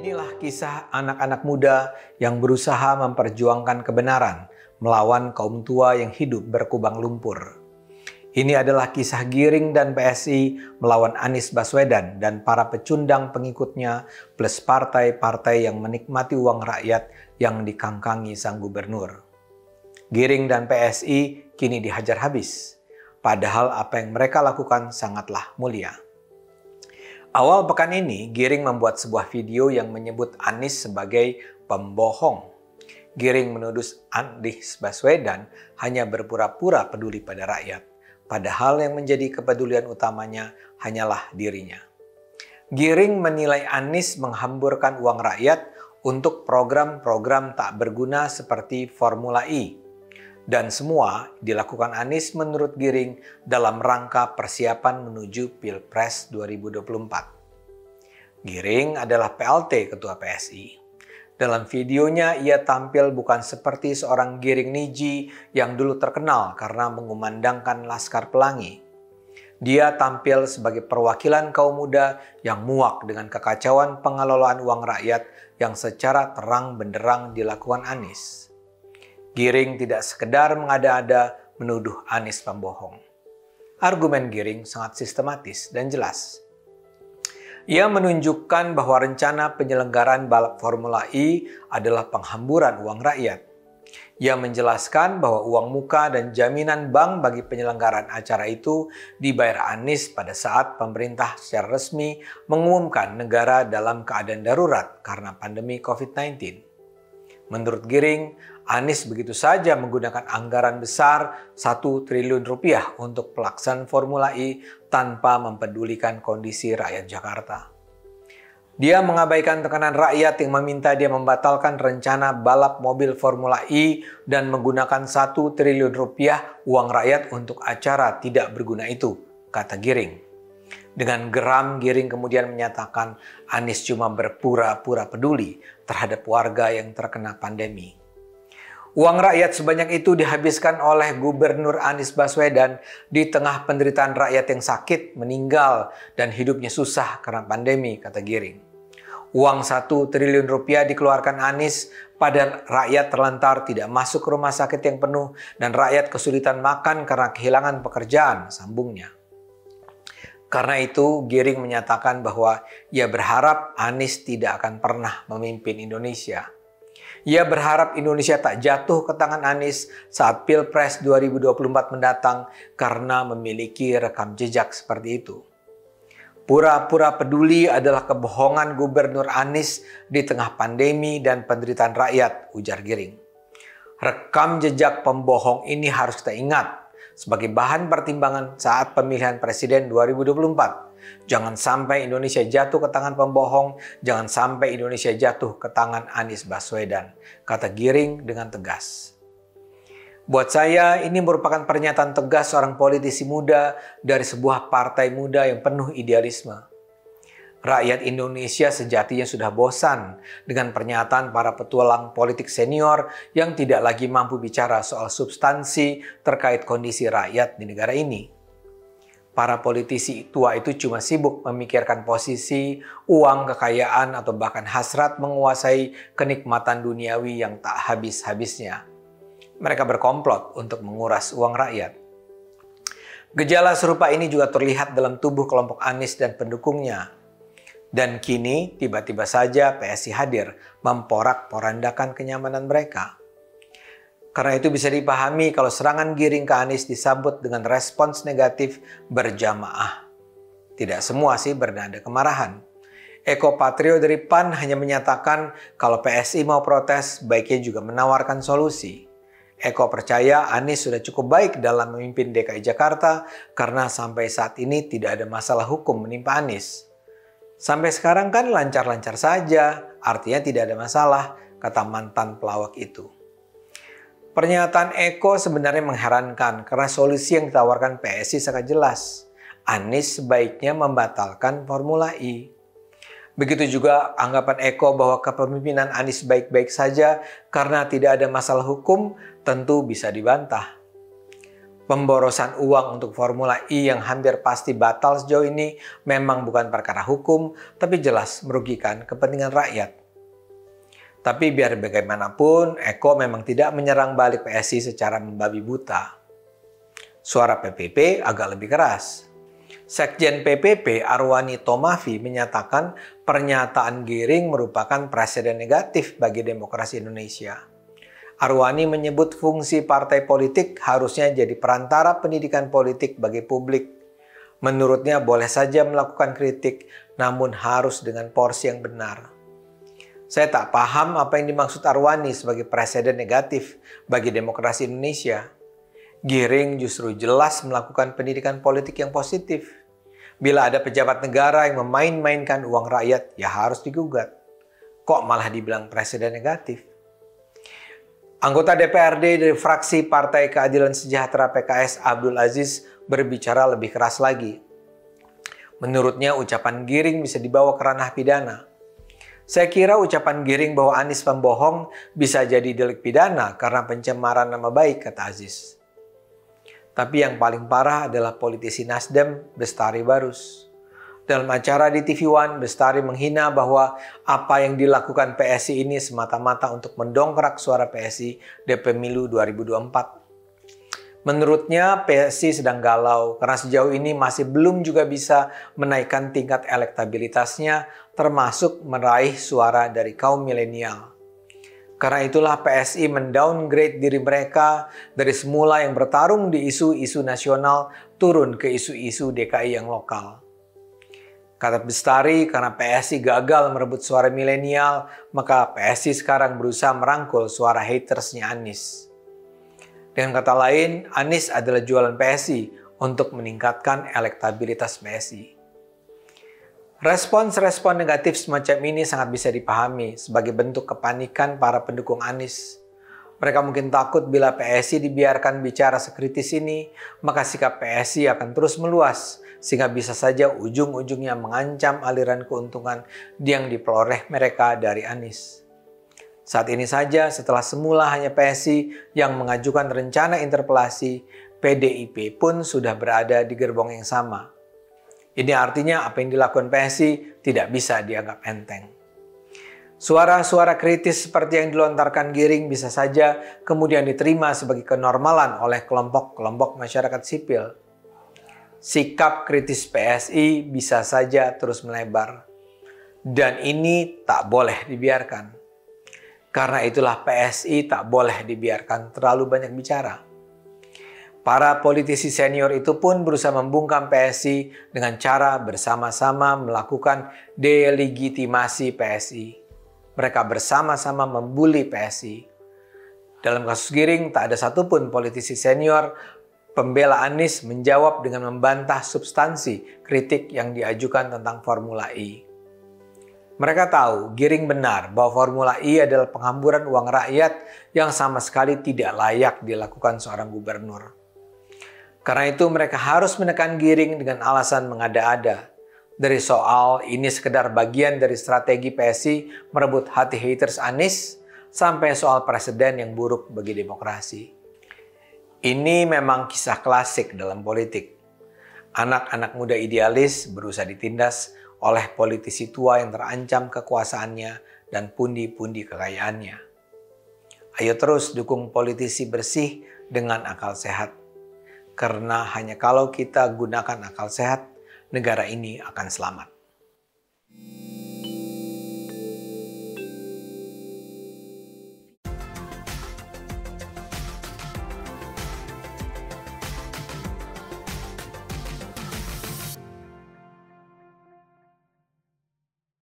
Inilah kisah anak-anak muda yang berusaha memperjuangkan kebenaran melawan kaum tua yang hidup berkubang lumpur. Ini adalah kisah Giring dan PSI melawan Anies Baswedan dan para pecundang pengikutnya plus partai-partai yang menikmati uang rakyat yang dikangkangi sang gubernur. Giring dan PSI kini dihajar habis, padahal apa yang mereka lakukan sangatlah mulia. Awal pekan ini, Giring membuat sebuah video yang menyebut Anies sebagai pembohong. Giring menuduh Anies Baswedan hanya berpura-pura peduli pada rakyat, padahal yang menjadi kepedulian utamanya hanyalah dirinya. Giring menilai Anies menghamburkan uang rakyat untuk program-program tak berguna seperti Formula E dan semua dilakukan Anies menurut Giring dalam rangka persiapan menuju Pilpres 2024. Giring adalah PLT Ketua PSI. Dalam videonya ia tampil bukan seperti seorang Giring Niji yang dulu terkenal karena mengumandangkan Laskar Pelangi. Dia tampil sebagai perwakilan kaum muda yang muak dengan kekacauan pengelolaan uang rakyat yang secara terang benderang dilakukan Anies. Giring tidak sekedar mengada-ada menuduh Anies pembohong. Argumen Giring sangat sistematis dan jelas. Ia menunjukkan bahwa rencana penyelenggaraan balap Formula E adalah penghamburan uang rakyat. Ia menjelaskan bahwa uang muka dan jaminan bank bagi penyelenggaraan acara itu dibayar Anies pada saat pemerintah secara resmi mengumumkan negara dalam keadaan darurat karena pandemi COVID-19. Menurut Giring, Anies begitu saja menggunakan anggaran besar 1 triliun rupiah untuk pelaksanaan Formula E tanpa mempedulikan kondisi rakyat Jakarta. Dia mengabaikan tekanan rakyat yang meminta dia membatalkan rencana balap mobil Formula E dan menggunakan 1 triliun rupiah uang rakyat untuk acara tidak berguna itu, kata Giring. Dengan geram, Giring kemudian menyatakan Anies cuma berpura-pura peduli terhadap warga yang terkena pandemi. Uang rakyat sebanyak itu dihabiskan oleh Gubernur Anies Baswedan di tengah penderitaan rakyat yang sakit, meninggal, dan hidupnya susah karena pandemi, kata Giring. Uang satu triliun rupiah dikeluarkan Anies pada rakyat terlantar tidak masuk ke rumah sakit yang penuh dan rakyat kesulitan makan karena kehilangan pekerjaan, sambungnya. Karena itu, Giring menyatakan bahwa ia berharap Anies tidak akan pernah memimpin Indonesia. Ia berharap Indonesia tak jatuh ke tangan Anies saat Pilpres 2024 mendatang karena memiliki rekam jejak seperti itu. Pura-pura peduli adalah kebohongan Gubernur Anies di tengah pandemi dan penderitaan rakyat, ujar Giring. Rekam jejak pembohong ini harus kita ingat sebagai bahan pertimbangan saat pemilihan presiden 2024 Jangan sampai Indonesia jatuh ke tangan pembohong, jangan sampai Indonesia jatuh ke tangan Anies Baswedan, kata Giring dengan tegas. Buat saya, ini merupakan pernyataan tegas seorang politisi muda dari sebuah partai muda yang penuh idealisme. Rakyat Indonesia sejatinya sudah bosan dengan pernyataan para petualang politik senior yang tidak lagi mampu bicara soal substansi terkait kondisi rakyat di negara ini. Para politisi tua itu cuma sibuk memikirkan posisi, uang, kekayaan, atau bahkan hasrat menguasai kenikmatan duniawi yang tak habis-habisnya. Mereka berkomplot untuk menguras uang rakyat. Gejala serupa ini juga terlihat dalam tubuh kelompok Anies dan pendukungnya. Dan kini tiba-tiba saja PSI hadir memporak-porandakan kenyamanan mereka. Karena itu bisa dipahami kalau serangan giring ke Anies disambut dengan respons negatif berjamaah. Tidak semua sih bernada kemarahan. Eko Patrio dari PAN hanya menyatakan kalau PSI mau protes, baiknya juga menawarkan solusi. Eko percaya Anies sudah cukup baik dalam memimpin DKI Jakarta karena sampai saat ini tidak ada masalah hukum menimpa Anies. Sampai sekarang kan lancar-lancar saja, artinya tidak ada masalah, kata mantan pelawak itu. Pernyataan Eko sebenarnya mengherankan karena solusi yang ditawarkan PSI sangat jelas. Anies sebaiknya membatalkan Formula E. Begitu juga anggapan Eko bahwa kepemimpinan Anies baik-baik saja karena tidak ada masalah hukum tentu bisa dibantah. Pemborosan uang untuk Formula E yang hampir pasti batal sejauh ini memang bukan perkara hukum, tapi jelas merugikan kepentingan rakyat. Tapi biar bagaimanapun, Eko memang tidak menyerang balik PSI secara membabi buta. Suara PPP agak lebih keras. Sekjen PPP Arwani Tomafi menyatakan pernyataan Giring merupakan presiden negatif bagi demokrasi Indonesia. Arwani menyebut fungsi partai politik harusnya jadi perantara pendidikan politik bagi publik. Menurutnya boleh saja melakukan kritik, namun harus dengan porsi yang benar. Saya tak paham apa yang dimaksud Arwani sebagai presiden negatif bagi demokrasi Indonesia. Giring justru jelas melakukan pendidikan politik yang positif. Bila ada pejabat negara yang memain-mainkan uang rakyat, ya harus digugat. Kok malah dibilang presiden negatif? Anggota DPRD dari fraksi Partai Keadilan Sejahtera PKS Abdul Aziz berbicara lebih keras lagi. Menurutnya ucapan Giring bisa dibawa ke ranah pidana. Saya kira ucapan Giring bahwa Anies pembohong bisa jadi delik pidana karena pencemaran nama baik, kata Aziz. Tapi yang paling parah adalah politisi Nasdem, Bestari Barus. Dalam acara di TV One, Bestari menghina bahwa apa yang dilakukan PSI ini semata-mata untuk mendongkrak suara PSI di pemilu 2024. Menurutnya PSI sedang galau karena sejauh ini masih belum juga bisa menaikkan tingkat elektabilitasnya termasuk meraih suara dari kaum milenial. Karena itulah PSI mendowngrade diri mereka dari semula yang bertarung di isu-isu nasional turun ke isu-isu DKI yang lokal. Kata Bestari, karena PSI gagal merebut suara milenial, maka PSI sekarang berusaha merangkul suara hatersnya Anies. Dengan kata lain, Anies adalah jualan PSI untuk meningkatkan elektabilitas PSI. Respons-respon negatif semacam ini sangat bisa dipahami sebagai bentuk kepanikan para pendukung Anies. Mereka mungkin takut bila PSI dibiarkan bicara sekritis ini, maka sikap PSI akan terus meluas sehingga bisa saja ujung-ujungnya mengancam aliran keuntungan yang diperoleh mereka dari Anies. Saat ini saja setelah semula hanya PSI yang mengajukan rencana interpelasi, PDIP pun sudah berada di gerbong yang sama. Ini artinya apa yang dilakukan PSI tidak bisa dianggap enteng. Suara-suara kritis seperti yang dilontarkan Giring bisa saja kemudian diterima sebagai kenormalan oleh kelompok-kelompok masyarakat sipil sikap kritis PSI bisa saja terus melebar. Dan ini tak boleh dibiarkan. Karena itulah PSI tak boleh dibiarkan terlalu banyak bicara. Para politisi senior itu pun berusaha membungkam PSI dengan cara bersama-sama melakukan delegitimasi PSI. Mereka bersama-sama membuli PSI. Dalam kasus Giring, tak ada satupun politisi senior Pembela Anies menjawab dengan membantah substansi kritik yang diajukan tentang Formula E. Mereka tahu Giring benar bahwa Formula E adalah penghamburan uang rakyat yang sama sekali tidak layak dilakukan seorang gubernur. Karena itu mereka harus menekan Giring dengan alasan mengada-ada. Dari soal ini sekedar bagian dari strategi PSI merebut hati haters Anies sampai soal presiden yang buruk bagi demokrasi. Ini memang kisah klasik dalam politik. Anak-anak muda idealis berusaha ditindas oleh politisi tua yang terancam kekuasaannya dan pundi-pundi kekayaannya. Ayo terus dukung politisi bersih dengan akal sehat. Karena hanya kalau kita gunakan akal sehat, negara ini akan selamat.